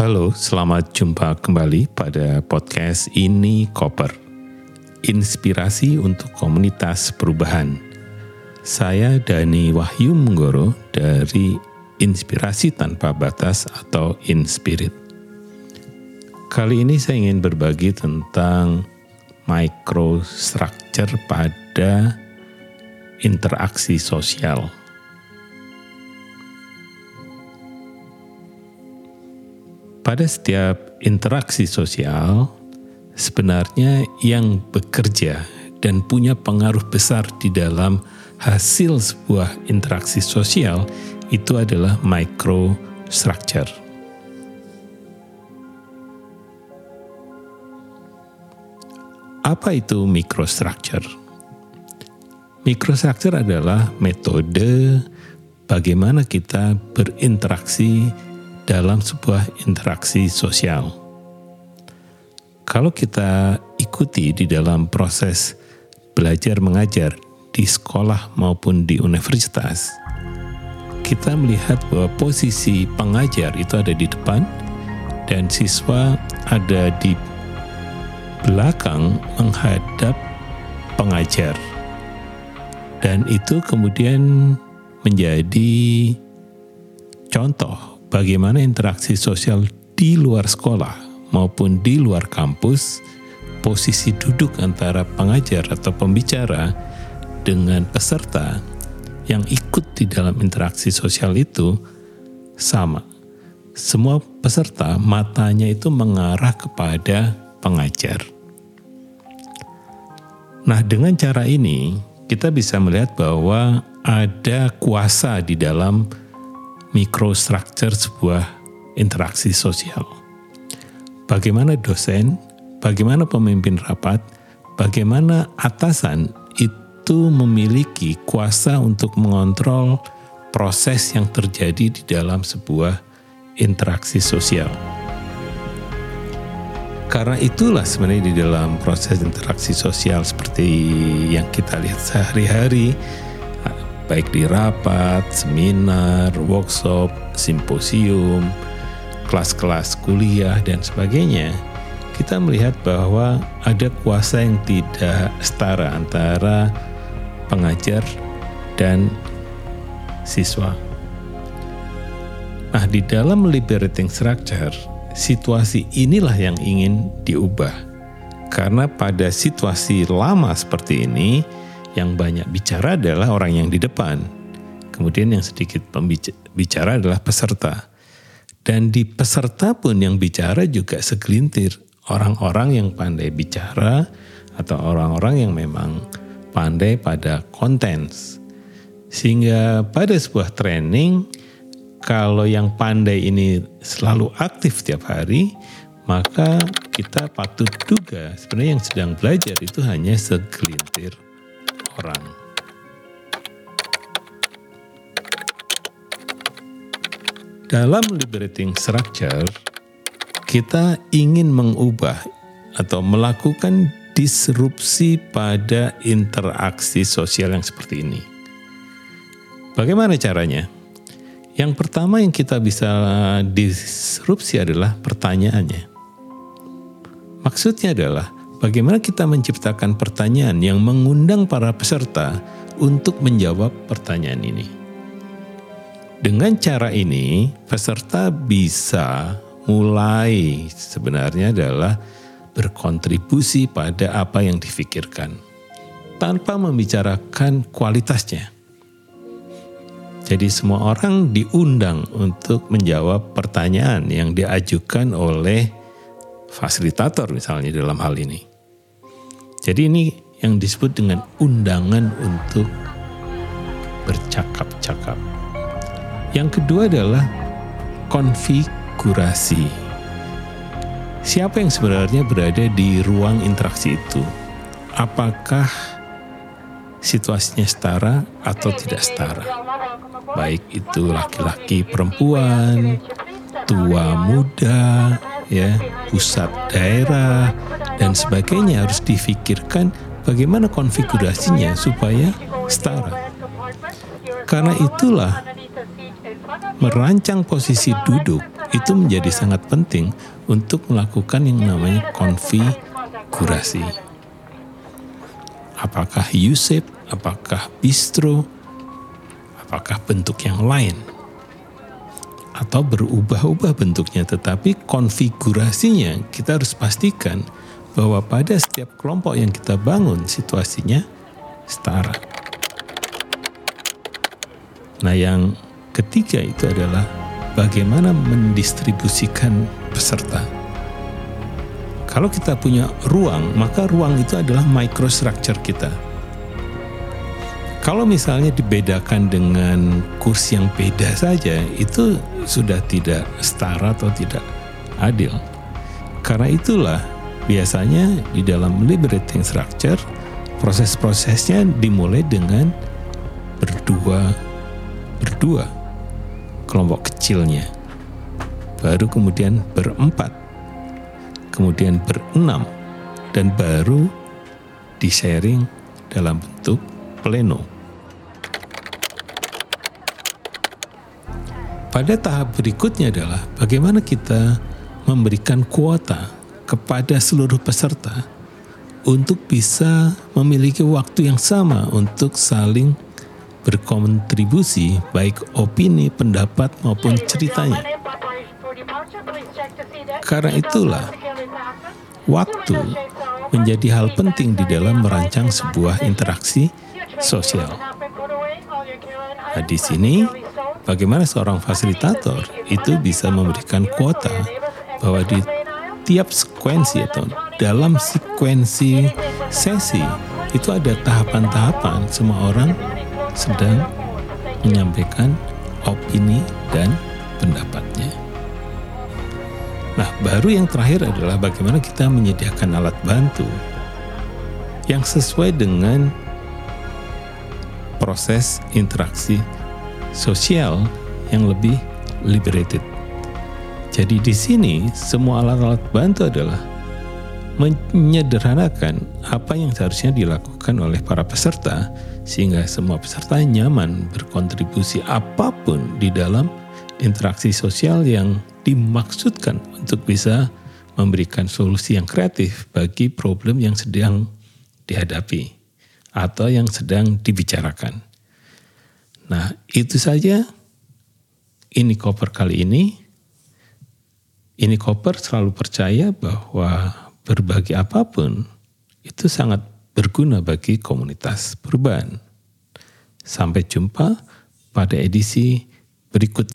Halo, selamat jumpa kembali pada podcast ini Koper. Inspirasi untuk komunitas perubahan. Saya Dani Wahyu Munggoro dari Inspirasi Tanpa Batas atau Inspirit. Kali ini saya ingin berbagi tentang microstructure pada interaksi sosial. Pada setiap interaksi sosial, sebenarnya yang bekerja dan punya pengaruh besar di dalam hasil sebuah interaksi sosial itu adalah microstructure. Apa itu microstructure? Microstructure adalah metode bagaimana kita berinteraksi dalam sebuah interaksi sosial. Kalau kita ikuti di dalam proses belajar mengajar di sekolah maupun di universitas, kita melihat bahwa posisi pengajar itu ada di depan dan siswa ada di belakang menghadap pengajar. Dan itu kemudian menjadi contoh bagaimana interaksi sosial di luar sekolah maupun di luar kampus, posisi duduk antara pengajar atau pembicara dengan peserta yang ikut di dalam interaksi sosial itu sama. Semua peserta matanya itu mengarah kepada pengajar. Nah, dengan cara ini kita bisa melihat bahwa ada kuasa di dalam microstructure sebuah interaksi sosial. Bagaimana dosen, bagaimana pemimpin rapat, bagaimana atasan itu memiliki kuasa untuk mengontrol proses yang terjadi di dalam sebuah interaksi sosial. Karena itulah sebenarnya di dalam proses interaksi sosial seperti yang kita lihat sehari-hari, baik di rapat, seminar, workshop, simposium, kelas-kelas kuliah, dan sebagainya, kita melihat bahwa ada kuasa yang tidak setara antara pengajar dan siswa. Nah, di dalam liberating structure, situasi inilah yang ingin diubah. Karena pada situasi lama seperti ini, yang banyak bicara adalah orang yang di depan. Kemudian yang sedikit bicara adalah peserta. Dan di peserta pun yang bicara juga segelintir orang-orang yang pandai bicara atau orang-orang yang memang pandai pada konten. Sehingga pada sebuah training kalau yang pandai ini selalu aktif tiap hari, maka kita patut duga sebenarnya yang sedang belajar itu hanya segelintir orang. Dalam liberating structure, kita ingin mengubah atau melakukan disrupsi pada interaksi sosial yang seperti ini. Bagaimana caranya? Yang pertama yang kita bisa disrupsi adalah pertanyaannya. Maksudnya adalah Bagaimana kita menciptakan pertanyaan yang mengundang para peserta untuk menjawab pertanyaan ini? Dengan cara ini, peserta bisa mulai sebenarnya adalah berkontribusi pada apa yang difikirkan tanpa membicarakan kualitasnya. Jadi semua orang diundang untuk menjawab pertanyaan yang diajukan oleh fasilitator misalnya dalam hal ini. Jadi ini yang disebut dengan undangan untuk bercakap-cakap. Yang kedua adalah konfigurasi. Siapa yang sebenarnya berada di ruang interaksi itu? Apakah situasinya setara atau tidak setara? Baik itu laki-laki, perempuan, tua, muda, ya, pusat daerah dan sebagainya harus difikirkan bagaimana konfigurasinya supaya setara. Karena itulah merancang posisi duduk itu menjadi sangat penting untuk melakukan yang namanya konfigurasi. Apakah U-shape, apakah bistro, apakah bentuk yang lain atau berubah-ubah bentuknya tetapi konfigurasinya kita harus pastikan bahwa pada setiap kelompok yang kita bangun situasinya setara. Nah, yang ketiga itu adalah bagaimana mendistribusikan peserta. Kalau kita punya ruang, maka ruang itu adalah microstructure kita. Kalau misalnya dibedakan dengan kursi yang beda saja, itu sudah tidak setara atau tidak adil. Karena itulah biasanya di dalam liberating structure proses-prosesnya dimulai dengan berdua berdua kelompok kecilnya. Baru kemudian berempat kemudian berenam dan baru di sharing dalam bentuk pleno. Pada tahap berikutnya adalah bagaimana kita memberikan kuota kepada seluruh peserta untuk bisa memiliki waktu yang sama untuk saling berkontribusi baik opini, pendapat maupun ceritanya. Karena itulah waktu menjadi hal penting di dalam merancang sebuah interaksi sosial. Nah, di sini bagaimana seorang fasilitator itu bisa memberikan kuota bahwa di tiap sekuensi atau dalam sekuensi sesi itu ada tahapan-tahapan semua orang sedang menyampaikan opini dan pendapatnya. Nah, baru yang terakhir adalah bagaimana kita menyediakan alat bantu yang sesuai dengan proses interaksi sosial yang lebih liberated. Jadi di sini semua alat-alat bantu adalah menyederhanakan apa yang seharusnya dilakukan oleh para peserta sehingga semua peserta nyaman berkontribusi apa pun di dalam interaksi sosial yang dimaksudkan untuk bisa memberikan solusi yang kreatif bagi problem yang sedang dihadapi atau yang sedang dibicarakan. Nah, itu saja ini koper kali ini. Ini koper selalu percaya bahwa berbagi apa pun itu sangat berguna bagi komunitas perubahan. Sampai jumpa pada edisi berikut.